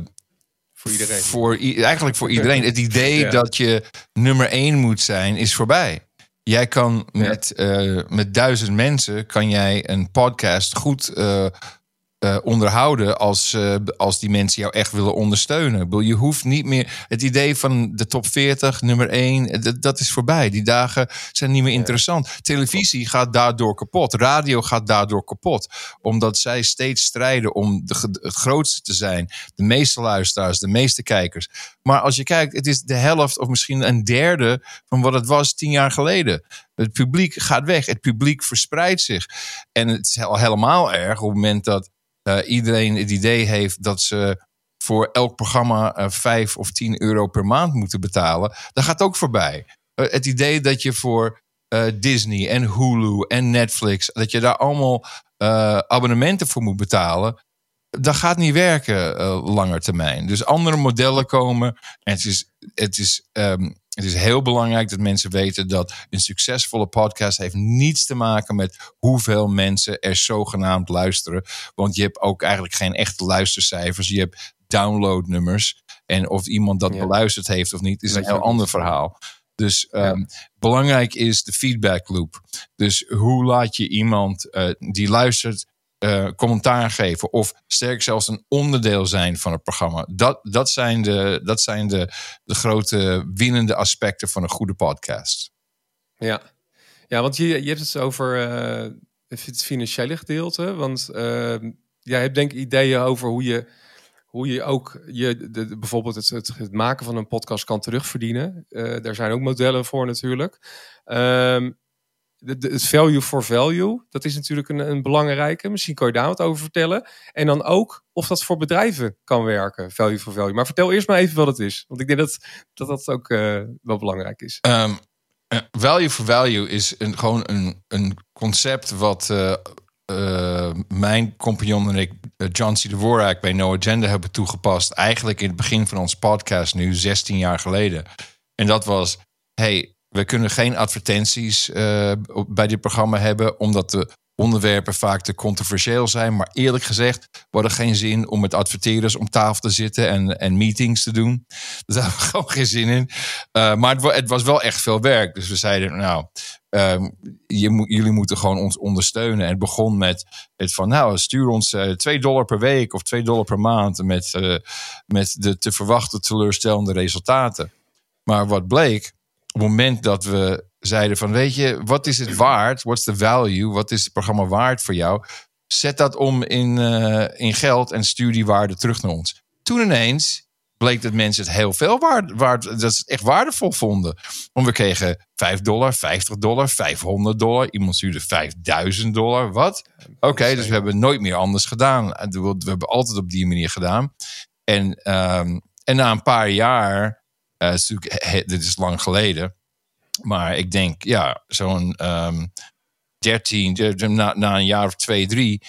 voor iedereen. Voor, eigenlijk voor iedereen. Het idee ja. dat je nummer één moet zijn, is voorbij. Jij kan met, ja. uh, met duizend mensen kan jij een podcast goed uh, uh, onderhouden als, uh, als die mensen jou echt willen ondersteunen. Je hoeft niet meer. Het idee van de top 40, nummer 1, dat, dat is voorbij. Die dagen zijn niet meer interessant. Televisie gaat daardoor kapot. Radio gaat daardoor kapot. Omdat zij steeds strijden om de, het grootste te zijn. De meeste luisteraars, de meeste kijkers. Maar als je kijkt, het is de helft of misschien een derde van wat het was tien jaar geleden. Het publiek gaat weg. Het publiek verspreidt zich. En het is al helemaal erg op het moment dat iedereen het idee heeft dat ze voor elk programma uh, 5 of 10 euro per maand moeten betalen, dat gaat ook voorbij. Uh, het idee dat je voor uh, Disney en Hulu en Netflix, dat je daar allemaal abonnementen voor moet betalen, dat gaat niet werken langer termijn. Dus andere modellen komen. En het is, het is um, het is heel belangrijk dat mensen weten dat een succesvolle podcast heeft niets te maken met hoeveel mensen er zogenaamd luisteren. Want je hebt ook eigenlijk geen echte luistercijfers. Je hebt downloadnummers. En of iemand dat ja. beluisterd heeft of niet, is een heel ander verhaal. Dus um, ja. belangrijk is de feedback loop. Dus hoe laat je iemand uh, die luistert uh, commentaar geven of sterk zelfs een onderdeel zijn van het programma. Dat, dat zijn, de, dat zijn de, de grote winnende aspecten van een goede podcast. Ja, ja want je, je hebt het over uh, het financiële gedeelte. Want uh, jij hebt denk ik ideeën over hoe je, hoe je ook je, de, bijvoorbeeld het, het, maken van een podcast kan terugverdienen. Uh, daar zijn ook modellen voor natuurlijk. De, het value for value, dat is natuurlijk een, een, belangrijke. Misschien kan je daar wat over vertellen. En dan ook of dat voor bedrijven kan werken, value for value. Maar vertel eerst maar even wat het is. Want ik denk dat dat, dat ook uh, wel belangrijk is. Um, Eh, value for value is een, gewoon een, een concept wat eh, eh, mijn compagnon en ik, eh, John C. Dvorak, bij No Agenda hebben toegepast. Eigenlijk in het begin van ons podcast, nu 16 jaar geleden. En dat was: hey, we kunnen geen advertenties eh, bij dit programma hebben, omdat de onderwerpen vaak te controversieel zijn. Maar eerlijk gezegd, we hadden geen zin om met adverteerders om tafel te zitten en, en meetings te doen. Daar hadden we gewoon geen zin in. Uh, maar het, het was wel echt veel werk. Dus we zeiden, nou, moet, jullie moeten gewoon ons ondersteunen. En het begon met het van, nou, stuur ons uh, 2 dollar per week of 2 dollar per maand met, met de te verwachten teleurstellende resultaten. Maar wat bleek, het moment dat we zeiden van, weet je, wat is het waard? What's the value? Wat is het programma waard voor jou? Zet dat om in, uh, in geld en stuur die waarde terug naar ons. Toen ineens bleek dat mensen het heel veel waard, waard dat ze het echt waardevol vonden. Want we kregen 5 dollar, 50 dollar, 500 dollar. Iemand stuurde 5000 dollar. Wat? Oké, okay, dus we hebben nooit meer anders gedaan. We hebben altijd op die manier gedaan. En, um, en na een paar jaar, uh, is dit is lang geleden, maar ik denk, ja, zo'n um, 13, na, na een jaar of twee, drie,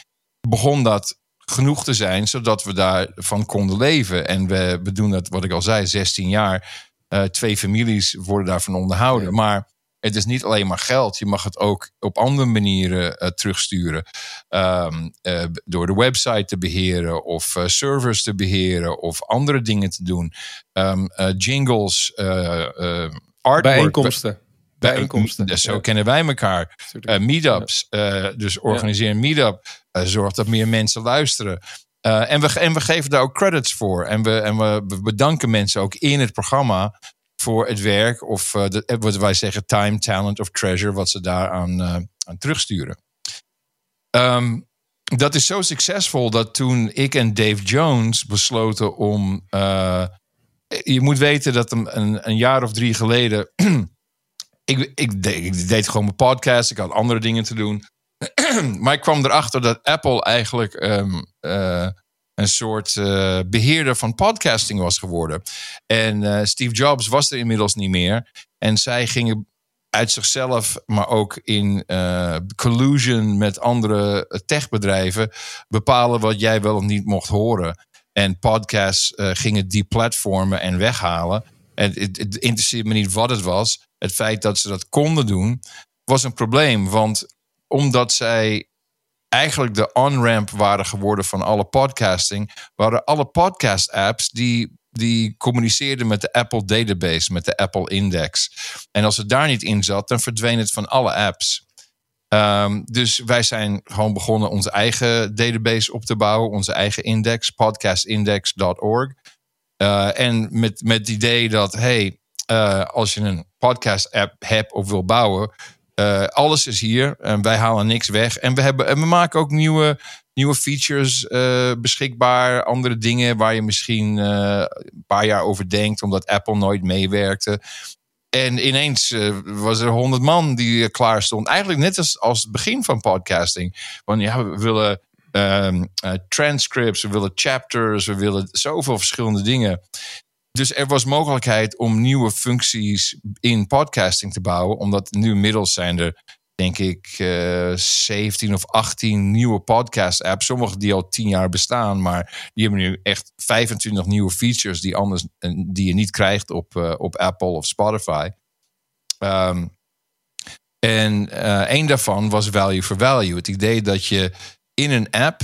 begon dat genoeg te zijn, zodat we daarvan konden leven. En we, we doen dat, wat ik al zei, 16 jaar. Uh, twee families worden daarvan onderhouden. Ja. Maar het is niet alleen maar geld. Je mag het ook op andere manieren uh, terugsturen. Um, uh, door de website te beheren of uh, servers te beheren of andere dingen te doen. Um, jingles, artwork. Bijeenkomsten. Bijeenkomsten. Dus zo ja. kennen wij elkaar. meetups. Dus organiseer een meetup. zorg dat meer mensen luisteren. Uh, en, we, en we geven daar ook credits voor. En we, en we, we bedanken mensen ook in het programma voor het werk. Of uh, de, wat wij zeggen, time, talent of treasure. Wat ze daaraan uh, aan terugsturen. Um, dat is zo succesvol dat toen ik en Dave Jones besloten om. je moet weten dat een, een, jaar of drie geleden. ik, ik, deed, gewoon mijn podcast. Ik had andere dingen te doen. maar ik kwam erachter dat Apple eigenlijk uh, een soort uh, beheerder van podcasting was geworden. En uh, Steve Jobs was er inmiddels niet meer. En zij gingen uit zichzelf, maar ook in collusion met andere techbedrijven, bepalen wat jij wel of niet mocht horen. En podcasts gingen deplatformen en weghalen. En het, het interesseert me niet wat het was. Het feit dat ze dat konden doen, was een probleem. Want omdat zij eigenlijk de on-ramp waren geworden van alle podcasting, waren alle podcast-apps die, die communiceerden met de Apple database, met de Apple Index. En als het daar niet in zat, dan verdween het van alle apps. Um, dus wij zijn gewoon begonnen onze eigen database op te bouwen, onze eigen index, podcastindex.org. Uh, en met, met het idee dat, hey, uh, als je een podcast-app hebt of wil bouwen, uh, alles is hier en wij halen niks weg. En we, hebben, en we maken ook nieuwe, nieuwe features uh, beschikbaar. Andere dingen waar je misschien uh, een paar jaar over denkt, omdat Apple nooit meewerkte. En ineens was er honderd man die klaar stond. Eigenlijk net als, als het begin van podcasting. Want ja, we willen um, transcripts, we willen chapters, we willen zoveel verschillende dingen. Dus er was mogelijkheid om nieuwe functies in podcasting te bouwen. Omdat nu inmiddels zijn er, denk ik, uh, 17 of 18 nieuwe podcast-apps. Sommige die al 10 jaar bestaan, maar die hebben nu echt 25 nieuwe features die, anders, die je niet krijgt op, uh, op Apple of Spotify. Um, en een daarvan was value for value. Het idee dat je in een app,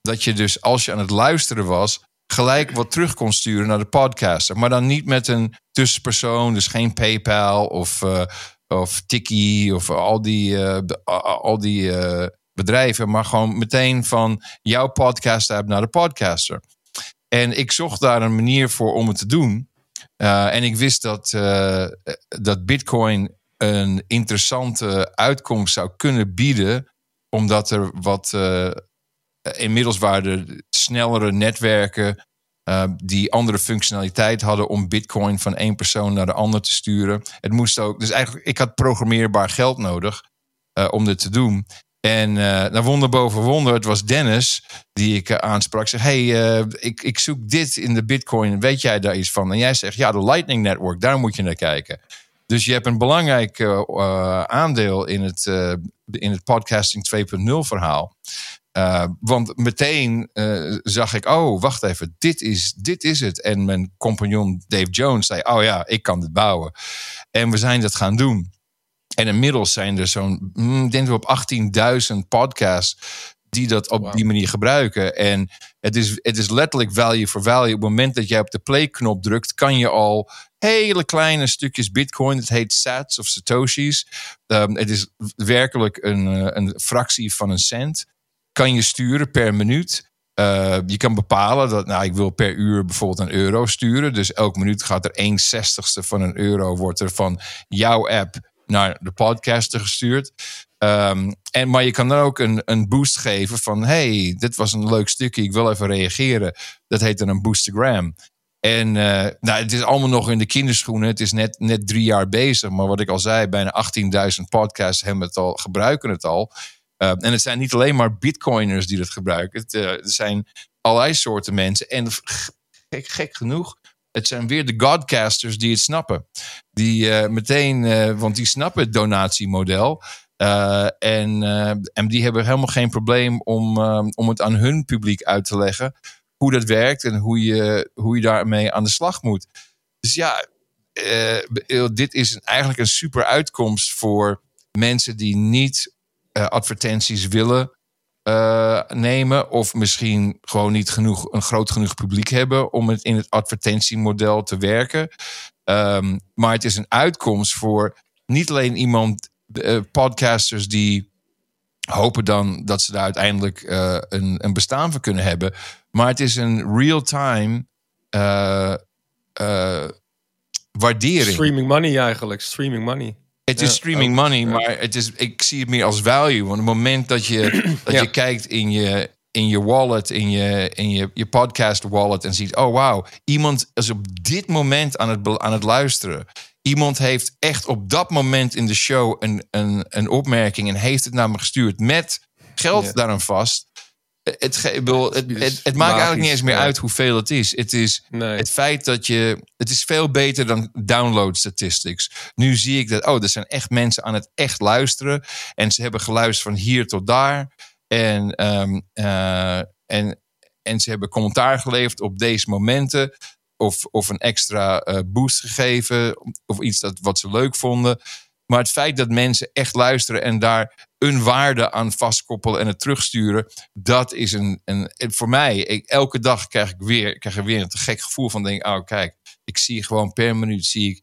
dat je dus als je aan het luisteren was, gelijk wat terug kon sturen naar de podcaster. Maar dan niet met een tussenpersoon, dus geen PayPal of, uh, of Tiki of al die, uh, al die uh, bedrijven, maar gewoon meteen van jouw podcast naar de podcaster. En ik zocht daar een manier voor om het te doen. en ik wist dat, dat Bitcoin een interessante uitkomst zou kunnen bieden, omdat er wat inmiddels waren er snellere netwerken uh, die andere functionaliteit hadden om bitcoin van één persoon naar de ander te sturen. Het moest ook, dus eigenlijk, ik had programmeerbaar geld nodig uh, om dit te doen. En uh, naar wonder boven wonder, het was Dennis die ik aansprak. Zeg, hey, ik, ik zoek dit in de bitcoin, weet jij daar iets van? En jij zegt, ja, de Lightning Network, daar moet je naar kijken. Dus je hebt een belangrijk aandeel in het, in het podcasting 2.0 verhaal. Uh, want meteen zag ik, oh, wacht even, dit is, dit is het. En mijn compagnon Dave Jones zei, oh ja, ik kan dit bouwen. En we zijn dat gaan doen. En inmiddels zijn er zo'n, mm, ik denk we op 18.000 podcasts die dat op die manier gebruiken. En het is, het is letterlijk value for value. Op het moment dat jij op de play-knop drukt, kan je al hele kleine stukjes Bitcoin, het heet sats of satoshis. Um, het is werkelijk een, eh, een fractie van een cent. Kan je sturen per minuut. Uh, je kan bepalen dat, nou, ik wil per uur bijvoorbeeld een euro sturen. Dus elke minuut gaat er 1 zestigste van een euro wordt er van jouw app naar de podcaster gestuurd. Um, en, maar je kan dan ook een, een boost geven van... hey, dit was een leuk stukje, ik wil even reageren. Dat heet dan een boostagram. En uh, nou, het is allemaal nog in de kinderschoenen. Het is net, net drie jaar bezig. Maar wat ik al zei, bijna 18.000 podcasts hebben het al, gebruiken het al. Uh, en het zijn niet alleen maar bitcoiners die het gebruiken. Het, er zijn allerlei soorten mensen. En gek, gek genoeg, het zijn weer de godcasters die het snappen. Die meteen, want die snappen het donatiemodel. En, en die hebben helemaal geen probleem om, om het aan hun publiek uit te leggen. Hoe dat werkt en hoe je, hoe je daarmee aan de slag moet. Dus ja, dit is eigenlijk een super uitkomst voor mensen die niet advertenties willen nemen. Of misschien gewoon niet genoeg, een groot genoeg publiek hebben om het in het advertentiemodel te werken. Um, maar het is een uitkomst voor niet alleen iemand uh, podcasters die hopen dan dat ze daar uiteindelijk een, een bestaan van kunnen hebben. Maar het is een real-time waardering. Streaming money eigenlijk, streaming money. Het is streaming money, maar het is, ik zie het meer als value. Want op het moment dat je, dat je kijkt in je, in je wallet, in je, in je, je podcast wallet en ziet, oh wow, iemand is op dit moment aan het, aan het luisteren. Iemand heeft echt op dat moment in de show een, een, een opmerking en heeft het naar me gestuurd met geld ja. daaraan vast. Het, het, het, het, maakt eigenlijk niet eens meer uit hoeveel het is. Het is nee. het feit dat je. Het is veel beter dan download statistics. Nu zie ik dat. Oh, er zijn echt mensen aan het echt luisteren. En ze hebben geluisterd van hier tot daar. En, um, uh, en, en ze hebben commentaar geleverd op deze momenten of, of een extra uh, boost gegeven. Of iets dat, wat ze leuk vonden. Maar het feit dat mensen echt luisteren en daar een waarde aan vastkoppelen en het terugsturen, dat is een. een voor mij, ik, elke dag krijg ik weer, krijg ik weer een te gek gevoel van: denk, oh kijk, ik zie gewoon per minuut zie ik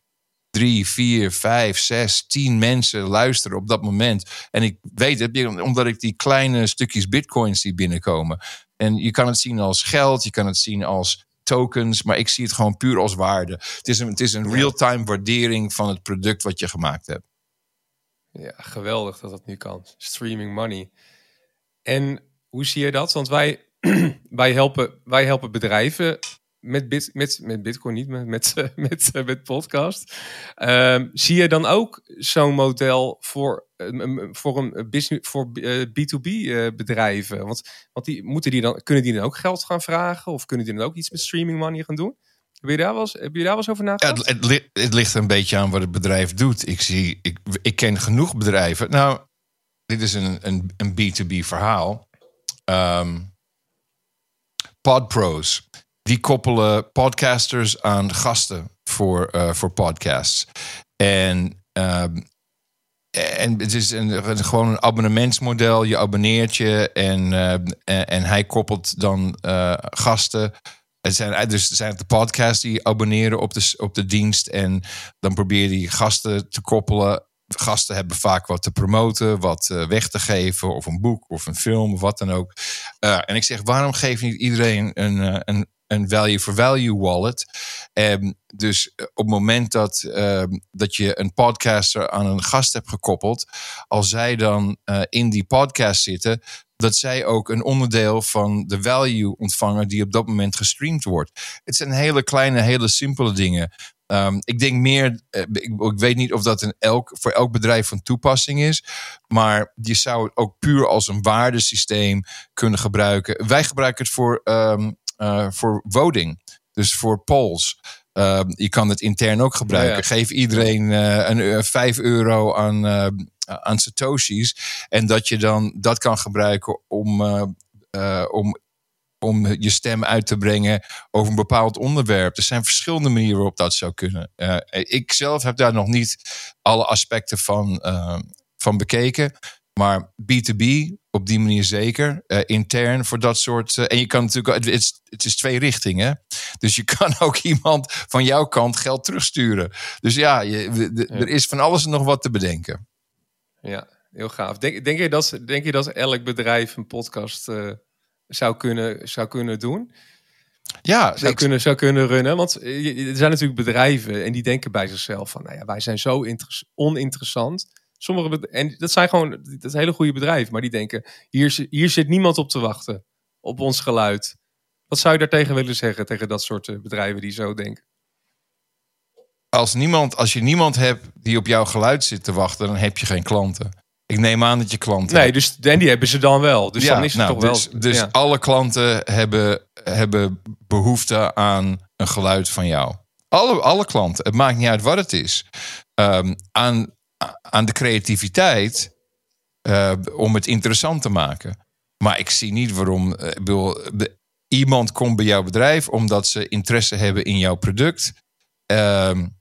drie, vier, vijf, zes, tien mensen luisteren op dat moment. En ik weet het, omdat ik die kleine stukjes bitcoins zie binnenkomen. En je kan het zien als geld, je kan het zien als tokens, maar ik zie het gewoon puur als waarde. Het is een, het is een real-time waardering van het product wat je gemaakt hebt. Ja, geweldig dat dat nu kan. Streaming money. En hoe zie je dat? Want wij, wij, helpen, wij helpen bedrijven met, met, met Bitcoin, niet met, met, met, met podcast. Um, zie je dan ook zo'n model voor, voor, een business, voor B2B uh, bedrijven? Want, want die, moeten die dan, kunnen die dan ook geld gaan vragen? Of kunnen die dan ook iets met streaming money gaan doen? Heb je daar wel eens, heb je daar wel eens over nagedacht? Ja, het, het, het, ligt een beetje aan wat het bedrijf doet. Ik, zie, ik, ik ken genoeg bedrijven. Nou, dit is een, een, een B2B verhaal. Um, Podpros die koppelen podcasters aan gasten voor, uh, voor podcasts. En, um, en het is een, gewoon een abonnementsmodel. Je abonneert je en, uh, en hij koppelt dan uh, gasten. Het zijn, dus het zijn de podcasts die abonneren op de, op de dienst. En dan probeer je gasten te koppelen gasten hebben vaak wat te promoten, wat uh, weg te geven, of een boek of een film of wat dan ook. Uh, en ik zeg, waarom geeft niet iedereen een, een, een value for value wallet. Um, dus op het moment dat, um, dat je een podcaster aan een gast hebt gekoppeld, als zij dan in die podcast zitten, dat zij ook een onderdeel van de value ontvangen die op dat moment gestreamd wordt. Het zijn hele kleine, hele simpele dingen. Um, ik denk meer, uh, ik, ik, weet niet of dat een elk, voor elk bedrijf van toepassing is, maar je zou het ook puur als een waardesysteem kunnen gebruiken. Wij gebruiken het voor um, uh, voor voting. Dus voor polls. Uh, je kan het intern ook gebruiken. Ja. Geef iedereen uh, een, uh, 5 euro aan, aan Satoshi's. En dat je dan dat kan gebruiken om, uh, om, om je stem uit te brengen over een bepaald onderwerp. Er zijn verschillende manieren waarop dat zou kunnen. Uh, ik zelf heb daar nog niet alle aspecten van, uh, van bekeken. Maar B2B op die manier zeker. Uh, intern voor dat soort. en je kan natuurlijk. Het is, het is twee richtingen. Dus je kan ook iemand van jouw kant geld terugsturen. Dus ja, je, ja. er is van alles nog wat te bedenken. Ja, heel gaaf. Denk, denk, je, dat, denk je dat elk bedrijf een podcast uh, zou, kunnen, zou kunnen doen? Ja, zou, ik... kunnen, zou kunnen runnen. Want er zijn natuurlijk bedrijven en die denken bij zichzelf van, nou ja, wij zijn zo oninteressant. Sommige en dat zijn gewoon dat hele goede bedrijven, maar die denken, hier, hier zit niemand op te wachten op ons geluid. Wat zou je daartegen willen zeggen tegen dat soort bedrijven die zo denken? Als, niemand, als je niemand hebt die op jouw geluid zit te wachten, dan heb je geen klanten. Ik neem aan dat je klanten. Nee, dus en die hebben ze dan wel. Dus ja, dan is het nou, toch wel. Dus, dus ja. alle klanten hebben, hebben behoefte aan een geluid van jou. Alle, alle klanten. Het maakt niet uit wat het is. Um, aan, aan de creativiteit uh, om het interessant te maken. Maar ik zie niet waarom. Uh, bedoel, iemand komt bij jouw bedrijf omdat ze interesse hebben in jouw product. Um,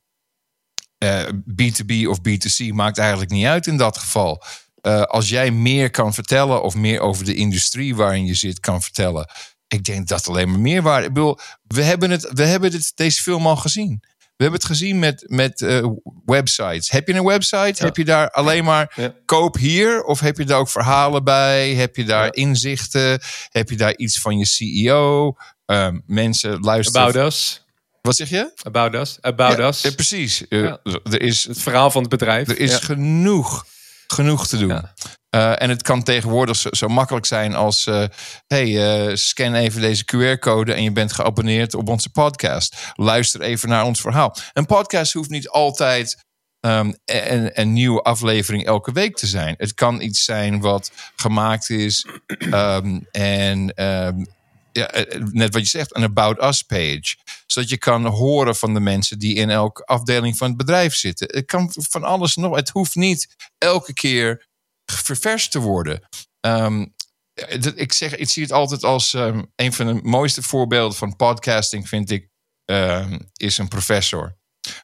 uh, B2B of B2C maakt eigenlijk niet uit in dat geval. Uh, als jij meer kan vertellen of meer over de industrie waarin je zit kan vertellen. Ik denk dat alleen maar meerwaarde. Ik bedoel, we hebben, het, we hebben dit, deze film al gezien. We hebben het gezien met, met uh, websites. Heb je een website? Ja. Heb je daar alleen maar ja. koop hier? Of heb je daar ook verhalen bij? Heb je daar ja. inzichten? Heb je daar iets van je CEO? Um, mensen luisteren. About us. Wat zeg je? About us. About ja, us. Ja, precies. Uh, er is, het verhaal van het bedrijf. Er is genoeg, genoeg te doen. Uh, en het kan tegenwoordig zo, zo makkelijk zijn als... Uh, hey, scan even deze QR-code en je bent geabonneerd op onze podcast. Luister even naar ons verhaal. Een podcast hoeft niet altijd... Um, een, een, nieuwe aflevering elke week te zijn. Het kan iets zijn wat gemaakt is um, en... Um, ja, net wat je zegt, een About Us page. Zodat je kan horen van de mensen die in elke afdeling van het bedrijf zitten. Het kan van alles nog. Het hoeft niet elke keer ververst te worden. Um, ik, zeg, ik zie het altijd als um, een van de mooiste voorbeelden van podcasting, vind ik, um, is een professor.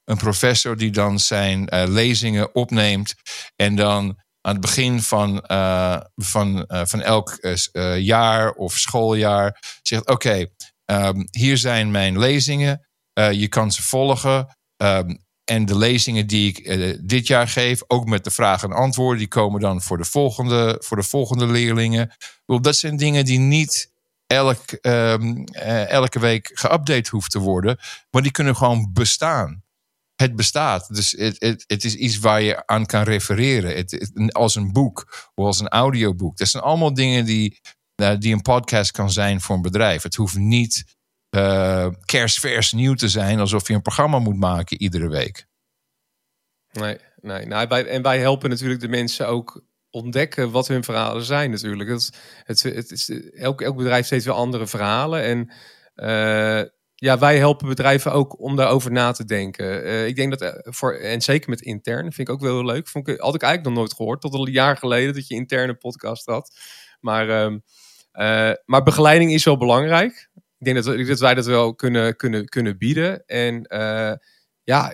Een professor die dan zijn lezingen opneemt en dan aan het begin van, uh, van, uh, van elk uh, jaar of schooljaar zegt: Oké, um, hier zijn mijn lezingen. je kan ze volgen. Um, en de lezingen die ik dit jaar geef, ook met de vragen en antwoorden, die komen dan voor de volgende, voor de volgende leerlingen. Dat zijn dingen die niet elk, um, elke week geüpdate hoeft te worden, maar die kunnen gewoon bestaan het bestaat. Dus het, het, het, is iets waar je aan kan refereren. Het, het, als een boek of als een audioboek. Dat zijn allemaal dingen die, uh, die een podcast kan zijn voor een bedrijf. Het hoeft niet uh, kerstvers nieuw te zijn, alsof je een programma moet maken iedere week. Nee, nee. Nou, wij, en wij helpen natuurlijk de mensen ook ontdekken wat hun verhalen zijn natuurlijk. Het, het, is, elk, elk bedrijf heeft weer andere verhalen en... Uh, ja, wij helpen bedrijven ook om daarover na te denken. Uh, ik denk dat voor, en zeker met intern, vind ik ook wel heel leuk. Vond ik, had ik eigenlijk nog nooit gehoord, tot een jaar geleden dat je interne podcast had. Maar, uh, uh, maar begeleiding is wel belangrijk. Ik denk dat, wij dat wel kunnen, kunnen, kunnen bieden. En ja,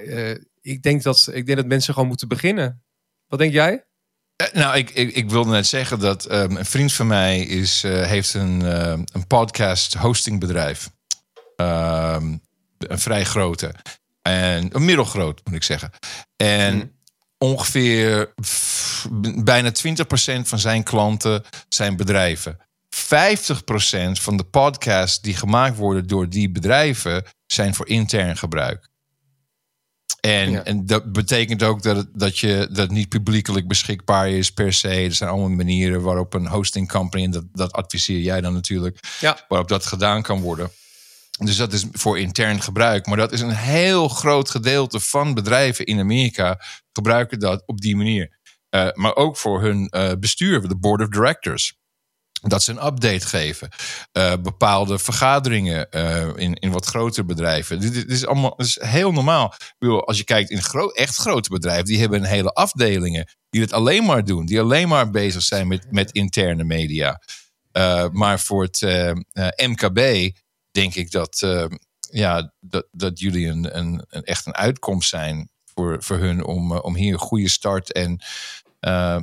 ik, denk dat, ik denk dat mensen gewoon moeten beginnen. Wat denk jij? Nou, ik, ik, ik, wilde net zeggen dat um, een vriend van mij is, heeft een, een podcast hostingbedrijf. Um, een vrij grote. En een middelgroot, moet ik zeggen. En mm. ongeveer bijna 20% van zijn klanten zijn bedrijven. 50% van de podcasts die gemaakt worden door die bedrijven zijn voor intern gebruik. En, ja. en dat betekent ook dat, het, dat je dat niet publiekelijk beschikbaar is per se. Er zijn allemaal manieren waarop een hosting company, en dat, dat adviseer jij dan natuurlijk, ja. waarop dat gedaan kan worden. Dus dat is voor intern gebruik. Maar dat is een heel groot gedeelte van bedrijven in Amerika gebruiken dat op die manier. Uh, maar ook voor hun uh, bestuur, de board of directors. dat ze een update geven. Uh, bepaalde vergaderingen in, in wat grotere bedrijven. Dit, is allemaal is heel normaal. Als je kijkt in gro echt grote bedrijven, die hebben een hele afdelingen die het alleen maar doen. Die alleen maar bezig zijn met, met interne media. Maar voor het MKB denk ik dat, ja, dat, dat jullie een, een, echt een uitkomst zijn voor, voor hun om, om hier een goede start en uh,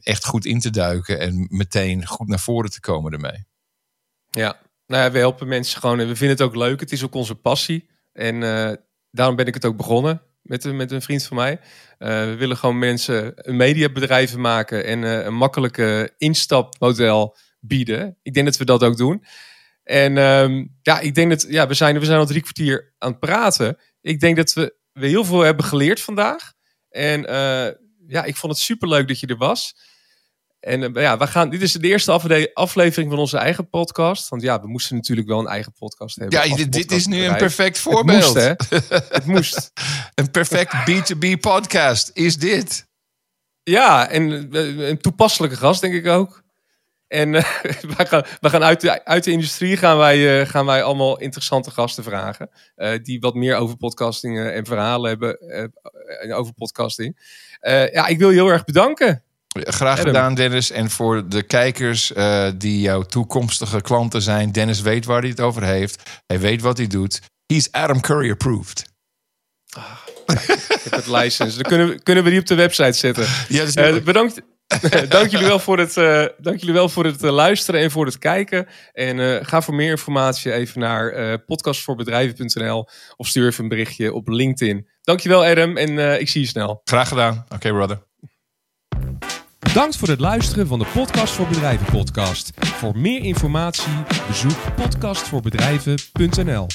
echt goed in te duiken en meteen goed naar voren te komen ermee. Ja, nou ja, we helpen mensen gewoon en we vinden het ook leuk. Het is ook onze passie. En daarom ben ik het ook begonnen met, met een vriend van mij. We willen gewoon mensen een mediabedrijven maken en een makkelijke instapmodel bieden. Ik denk dat we dat ook doen. En um, ja, ik denk dat ja, we, zijn, we zijn al drie kwartier aan het praten. Ik denk dat we, we heel veel hebben geleerd vandaag. En uh, ja, ik vond het super leuk dat je er was. En uh, ja, we gaan, dit is de eerste aflevering van onze eigen podcast. Want ja, we moesten natuurlijk wel een eigen podcast hebben. Ja, dit, is nu een perfect voorbeeld. Het moest, hè? het moest. een perfect B2B podcast is dit. Ja, en uh, een toepasselijke gast, denk ik ook. En uh, we gaan, we gaan uit, de, uit de industrie gaan wij, uh, gaan wij allemaal interessante gasten vragen. Uh, die wat meer over podcasting en verhalen hebben over podcasting. ja, ik wil je heel erg bedanken. Graag gedaan, Dennis. En voor de kijkers die jouw toekomstige klanten zijn. Dennis weet waar hij het over heeft. Hij weet wat hij doet. He's Adam Curry approved. Ah, ik heb het license. Dan kunnen we, kunnen we die op de website zetten. Ja, bedankt. dank jullie wel voor het, uh, dank jullie wel voor het uh, luisteren en voor het kijken. En uh, ga voor meer informatie even naar podcastvoorbedrijven.nl of stuur even een berichtje op LinkedIn. Dankjewel Adam en ik zie je snel. Graag gedaan. Oké okay, brother. Bedankt voor het luisteren van de Podcast voor Bedrijven podcast. Voor meer informatie bezoek podcastvoorbedrijven.nl